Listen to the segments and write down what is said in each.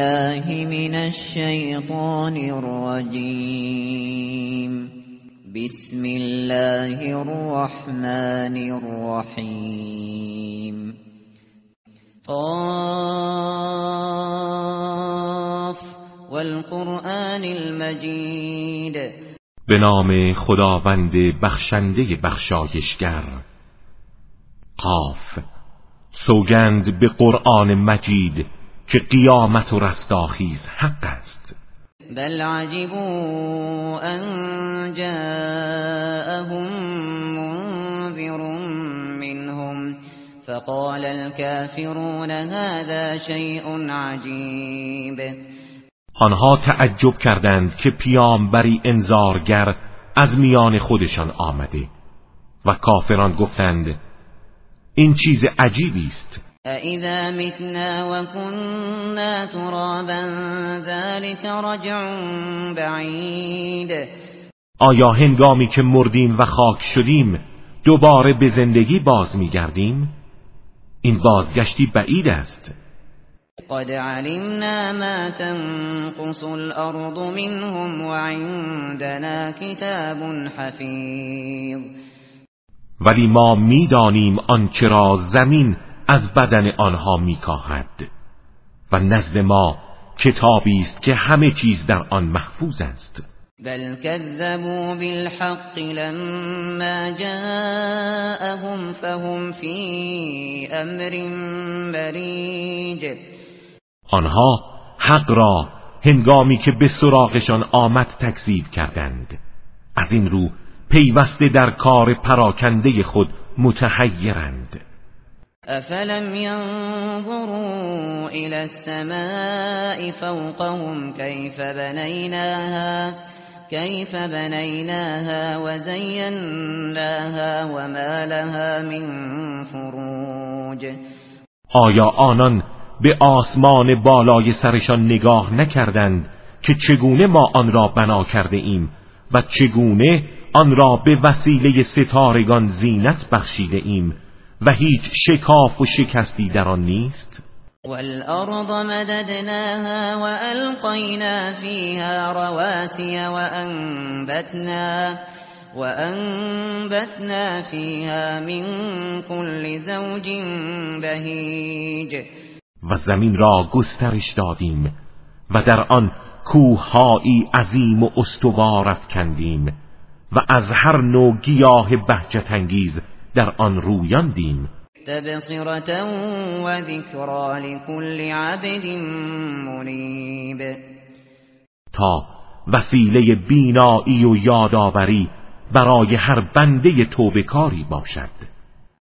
بالله من الشیطان الرجیم بسم الله الرحمن الرحیم قاف والقرآن المجید به نام خداوند بخشنده بخشایشگر. قاف سوگند به قرآن مجید. که قیامت و رستاخیز حق است. بل عجبوا ان جاءهم منذر منهم فقال الكافرون هذا شيء عجیب آنها تعجب کردند که پیامبری انذارگر از میان خودشان آمده و کافران گفتند این چیز عجیبی است. اذا متنا وكنا ترابا ذلك رجع بعید آیا هنگامی که مردیم و خاک شدیم دوباره به زندگی باز میگردیم؟ این بازگشتی بعید است. قد علمنا ما تنقص الارض منهم وعندنا كتاب حفیظ ولی ما می‌دانیم آنچه را زمین از بدن آنها میکاهد و نزد ما کتابی است که همه چیز در آن محفوظ است. بل كذبوا بالحق لما جاءهم فهم في امر مريج آنها حق را هنگامی که به سراغشان آمد تکذیب کردند. از این رو پیوسته در کار پراکنده خود متحیرند. افلم ينظروا الى السماء فوقهم كيف بنيناها كيف بنيناها وزيناها وما لها من فروج آیا آنان به آسمان بالای سرشان نگاه نکردند که چگونه ما آن را بنا کرده ایم و چگونه آن را به وسیله ستارگان زینت بخشیده ایم؟ و هیچ شکاف و شکستی در آن نیست؟ والارض مددناها والقینا فیها رواسي وانبتنا وانبتنا فیها من كل زوج بهیج و زمین را گسترش دادیم و در آن کوههایی عظیم و استوار افکندیم و از هر نوع گیاه بهجت انگیز در آن رویاندیم تبصرة و ذکرا لكل عبد منیب تا وسیله بینایی و یادآوری برای هر بنده توبکاری باشد.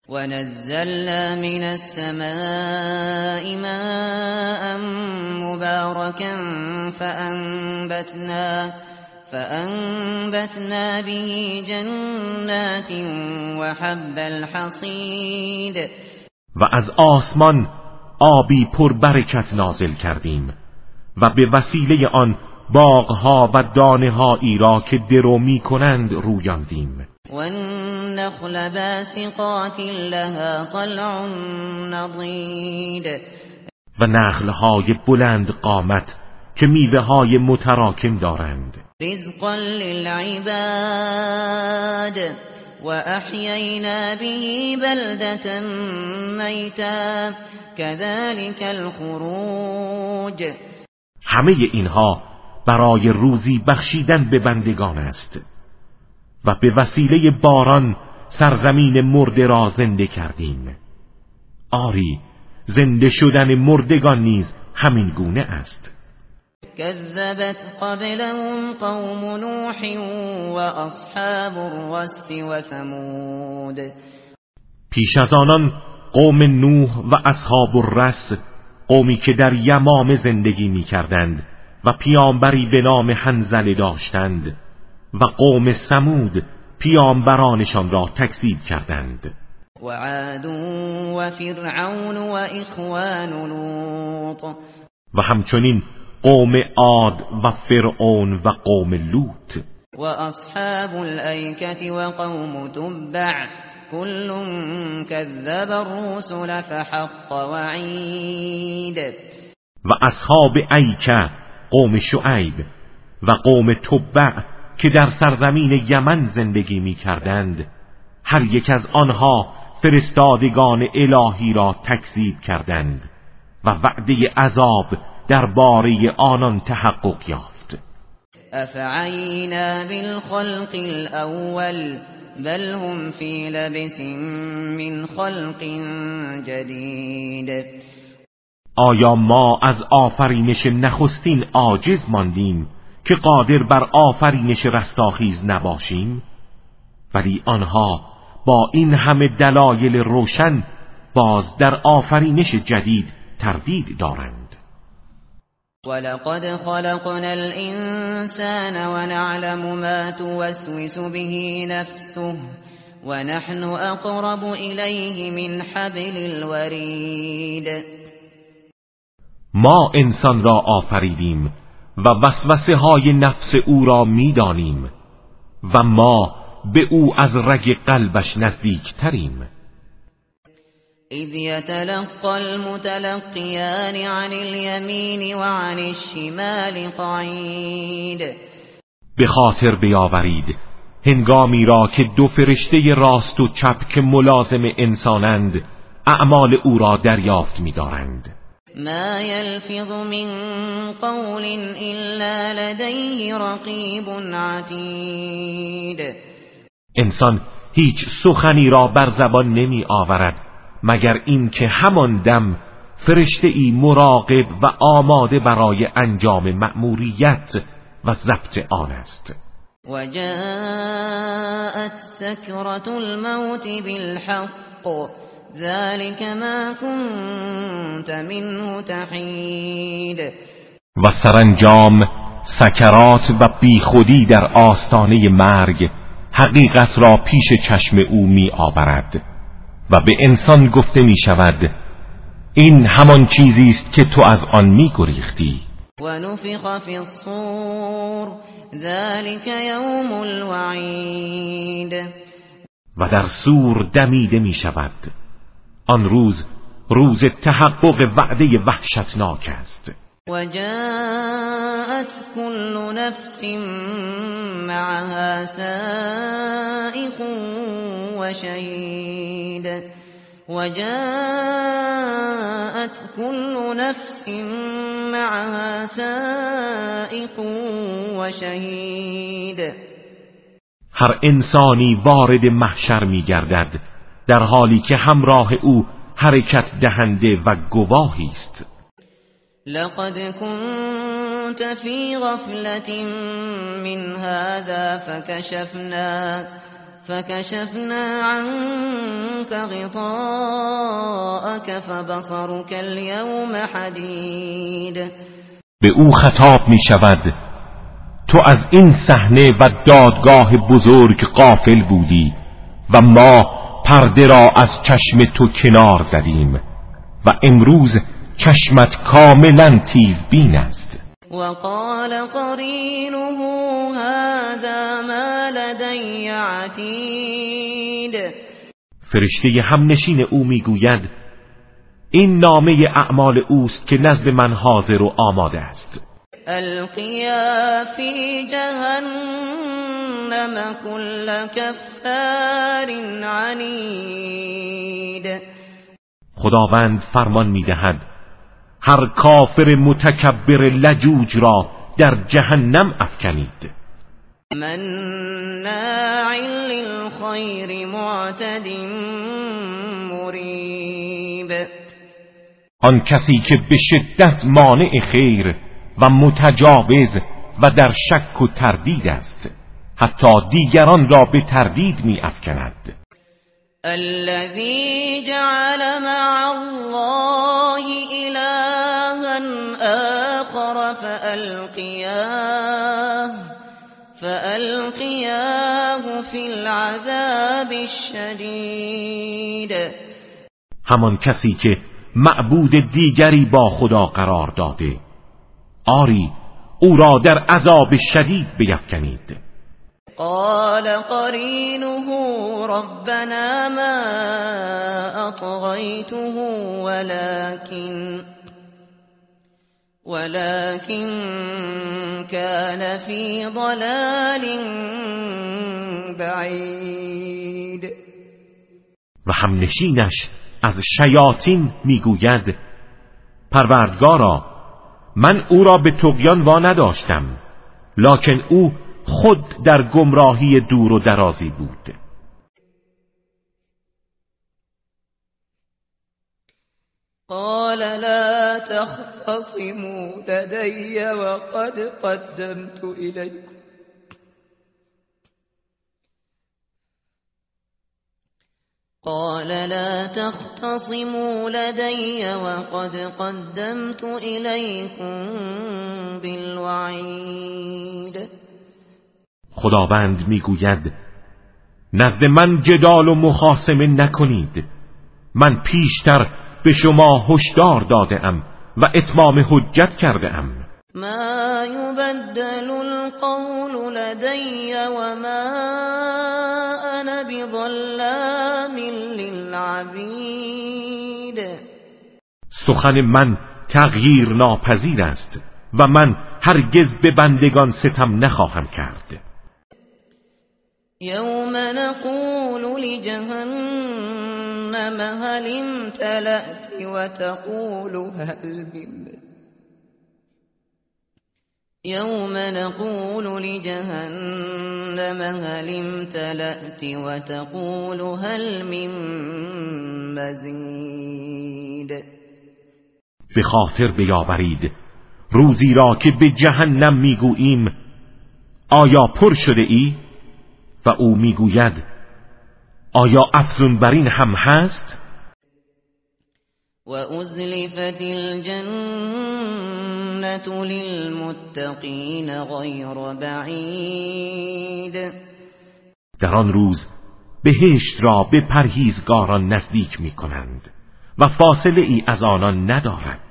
ونزلنا من السماء ماء مباركا فأنبتنا فأنبتنا به جنات وحب الحصید و از آسمان آبی پر برکت نازل کردیم و به وسیله آن باغها و دانه را که درو می کنند رویاندیم. والنخل باسقات لها طلع نضید و نخلهای بلند قامت که میوه های متراکم دارند. رزقا للعباد و احیینا به بلدة میتا كذلك الخروج. همه اینها برای روزی بخشیدن به بندگان است و به وسیله باران سرزمین مرده را زنده کردیم. آری زنده شدن مردگان نیز همین گونه است. كذبت قبلهم قوم نوح واصحاب الرس وثمود. پیش از آنان قوم نوح و اصحاب الرس قومی که در یمام زندگی می کردند و پیامبری به نام حنزله داشتند و قوم سمود پیامبرانشان را تکذیب کردند. و عاد و فرعون و اخوان لوط. و همچنین قوم عاد و فرعون و قوم لوط. و اصحاب الایکه و قوم تبع. كل كذب الرسل فحق وعید و اصحاب ایکه قوم شعیب و قوم تبع که در سرزمین یمن زندگی می کردند هر یک از آنها فرستادگان الهی را تکذیب کردند و وعده عذاب در باره آنان تحقق یافت. افعینا بالخلق الاول بل هم فی لبس من خلق جدید. آیا ما از آفرینش نخستین عاجز ماندیم که قادر بر آفرینش رستاخیز نباشیم؟ ولی آنها با این همه دلایل روشن باز در آفرینش جدید تردید دارند. ولقد خلقنا الانسان ونعلم ما توسوس به نفسه ونحن اقرب الیه من حبل الورید ما انسان را آفریدیم و وسوسه های نفس او را می‌دانیم و ما به او از رگ قلبش نزدیک تریم اذ يتلقى المتلقيان عن اليمين وعن الشمال قعید به خاطر بیاورید هنگامی را که دو فرشته راست و چپ که ملازم انسانند اعمال او را دریافت می‌دارند. ما يلفظ من قول الا لديه رقیب عتید انسان هیچ سخنی را بر زبان نمی آورد مگر اینکه همان دم فرشته ای مراقب و آماده برای انجام مأموریت و ضبط آن است. و جاءت سکرت الموت بالحق ذلك ما كنت منه تحید. و سرانجام سکرات و بیخودی در آستانه مرگ حقیقت را پیش چشم او می آورد و به انسان گفته می شود این همان چیزی است که تو از آن می گریختی و نفخ فی الصور ذلك یوم الوعید. و در سور دمیده می شود آن روز روز تحقق وعده وحشتناک است. وجاءت كل نفس معها سائق وشهيد. وجاءت كل نفس معها سائق وشهيد. هر انسانی وارد محشر می گردد در حالی که همراه او حرکت دهنده و گواهی است. لقد كنت في غفلة من هذا فكشفنا فكشفنا عنك غطاءك فبصرك اليوم حديد. به او خطاب می شود تو از این صحنه و دادگاه بزرگ قافل بودی و ما پرده را از چشم تو کنار زدیم و امروز چشمت کاملا تیز بین است. وقال قرینه هذا ما لدی عتید فرشته همنشین او می‌گوید این نامه اعمال اوست که نزد من حاضر و آماده است. القیا فی جهنم كل کفار عنید خداوند فرمان می‌دهد هر کافر متکبر لجوج را در جهنم افکنید. من للخیر معتد مریب آن کسی که به شدت مانع خیر و متجاوز و در شک و تردید است حتی دیگران را به تردید می افکند الذي جعل مع الله إلها آخر فألقياه فألقياه في العذاب الشدید همان کسی که معبود دیگری با خدا قرار داده. آری او را در عذاب شدید بیفکنید. قال قرينه ربنا ما أطغيته ولكن ولكن كان في ضلال بعید و همنشینش از شیاطین می‌گوید پروردگارا من او را به تقیان وا نداشتم لکن او خود در گمراهی دور و درازی بود. قال لا تختصموا لدي وقد قدمت إليكم. قال لا تختصموا لدي وقد قدمت إليكم بالوعید خداوند می‌گوید نزد من جدال و مخاسمه نکنید. من پیشتر به شما هشدار داده ام و اتمام حجت کرده ام ما یبدل القول لدی و ما انا بظلام للعبید. سخن من تغییر ناپذیر است و من هرگز به بندگان ستم نخواهم کرد. یوم نقول لجهنم هل امتلأت وتقول هل يوم نقول لجهنم هل امتلأت وتقول هل من مزید به خاطر بیاورید روزی را که به جهنم می‌گوییم آیا پر شده ای؟ و او می‌گوید آیا افزون بر این هم هست؟ و ازلفت الجنت للمتقین غیر بعید در آن روز بهشت را به پرهیزگاران نزدیک می کنند و فاصله ای از آنان ندارد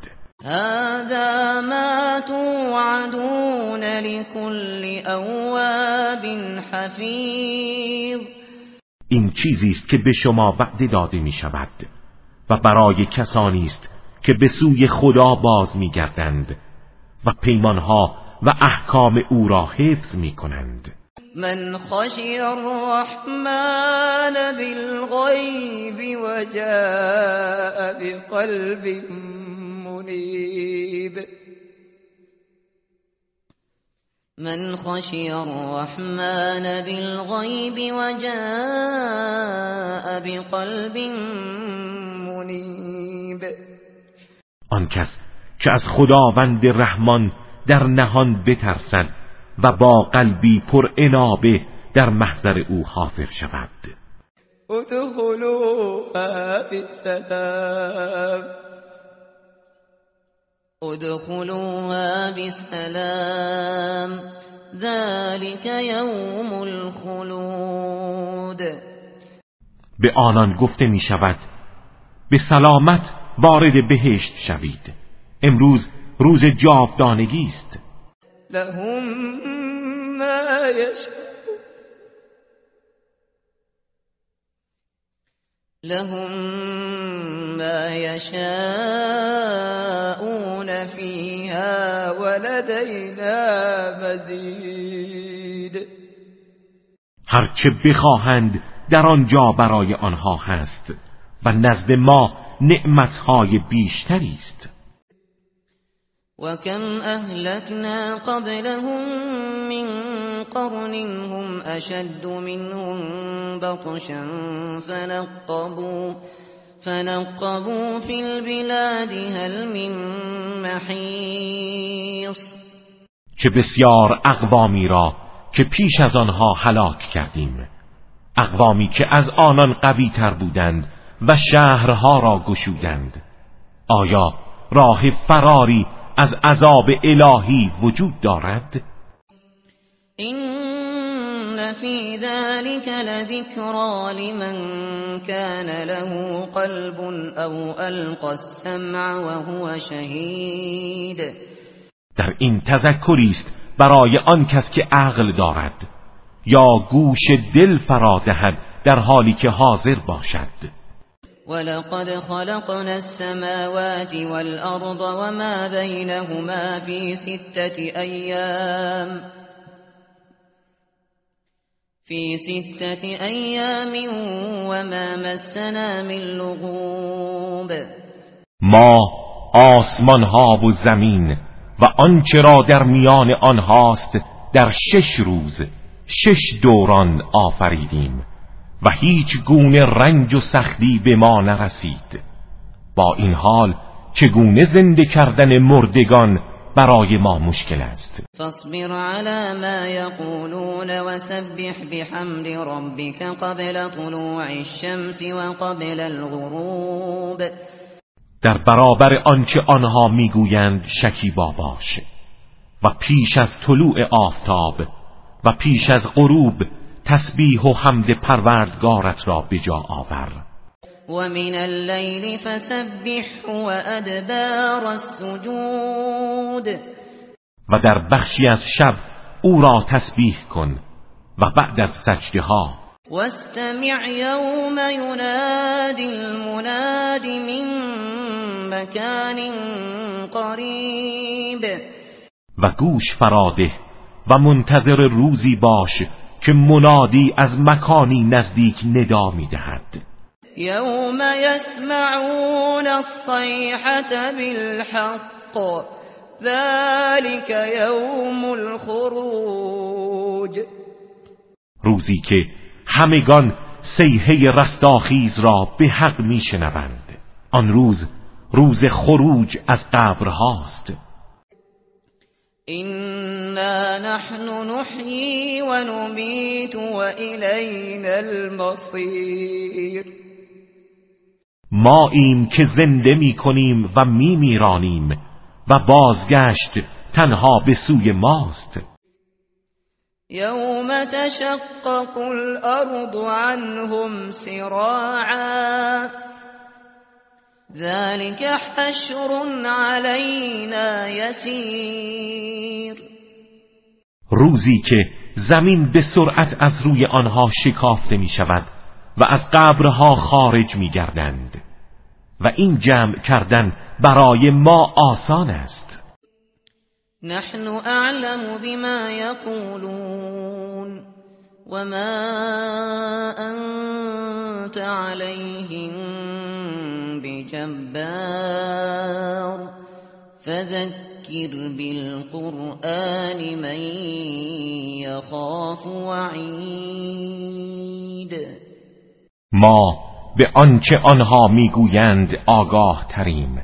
هذا ما توعدون لكل اواب حفیظ این چیزی است که به شما وعده داده می شود و برای کسانی است که به سوی خدا باز می گردند و پیمانها و احکام او را حفظ می کنند. من خشی الرحمن بالغیب و جاء بقلب منيب من خشي الرحمن بالغيب وجاء بقلب منيب. آن کس که از خداوند رحمان در نهان بترسد و با قلبی پر انابه در محضر او حاضر شود. ادخلوها بسلام ادخلوها بسلام. ذلك يوم الخلود. به آنان گفته می شود به سلامت وارد بهشت شوید. امروز روز جاودانگی است. لهم ما لهم ما فيها ولدينا مزید. هرچه بخواهند در آنجا برای آنها هست و نزد ما نعمتهای بیشتری است. وكم أهلكنا قبلهم من قرن هم أشد منهم بطشا فنقبوا فنقبوا في البلاد هل من محیص چه بسیار اقوامی را که پیش از آنها هلاک کردیم. اقوامی که از آنان قوی تر بودند و شهرها را گشودند. آیا راه فراری از عذاب الهی وجود دارد؟ این فی ذلك لذکرا لمن كان له قلب او القى السمع وهو شهید در این تذکری است برای آن کس که عقل دارد یا گوش دل فرا دهد در حالی که حاضر باشد. ولقد خلقنا السماوات والأرض وما بينهما في ستة أيام. في ستة أيام وما مسنا من لغوب. ما آسمان ها و زمین و آنچه را در میان آنهاست در شش روز شش دوران آفریدیم و هیچ گونه رنج و سختی به ما نرسید. با این حال چگونه زنده کردن مردگان برای ما مشکل است. فاصبر على ما یقولون وسبح بحمد ربك قبل طلوع الشمس وقبل الغروب. در برابر آنچه آنها می‌گویند شکیبا باش و پیش از طلوع آفتاب و پیش از غروب تسبیح و حمد پروردگارت را به جا آور. و من اللیل فسبح و ادبار السجود. و در بخشی از شب او را تسبیح کن و بعد از سجده ها واستمع یوم ینادی المناد من مکان قریب و گوش فراده و منتظر روزی باش که منادی از مکانی نزدیک ندا می‌دهد. یوم یسمعون الصیحة بالحق. ذلك یوم الخروج. روزی که همگان سیحه رستاخیز را به حق میشنوند. آن روز روز خروج از قبرهاست إنا نحن نحيي ونميت وإلينا المصير. ما ایم که زنده می کنیم و می میرانیم و بازگشت تنها به سوی ماست. یوم تشقق الارض عنهم سراعا ذلك حشر علينا يسير روزی که زمین به سرعت از روی آنها شکافته می شود و از قبرها خارج می گردند و این جمع کردن برای ما آسان است. نحن اعلم بما يقولون وما انت عليهم جبار فذكر بالقرآن من يخاف وعید ما به آنچه آنها می‌گویند آگاه تریم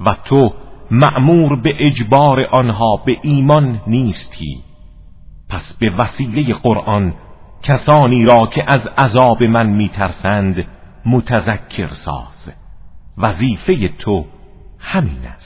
و تو مأمور به اجبار آنها به ایمان نیستی. پس به وسیله قرآن کسانی را که از عذاب من میترسند متذکر ساز. وظیفه تو همین است.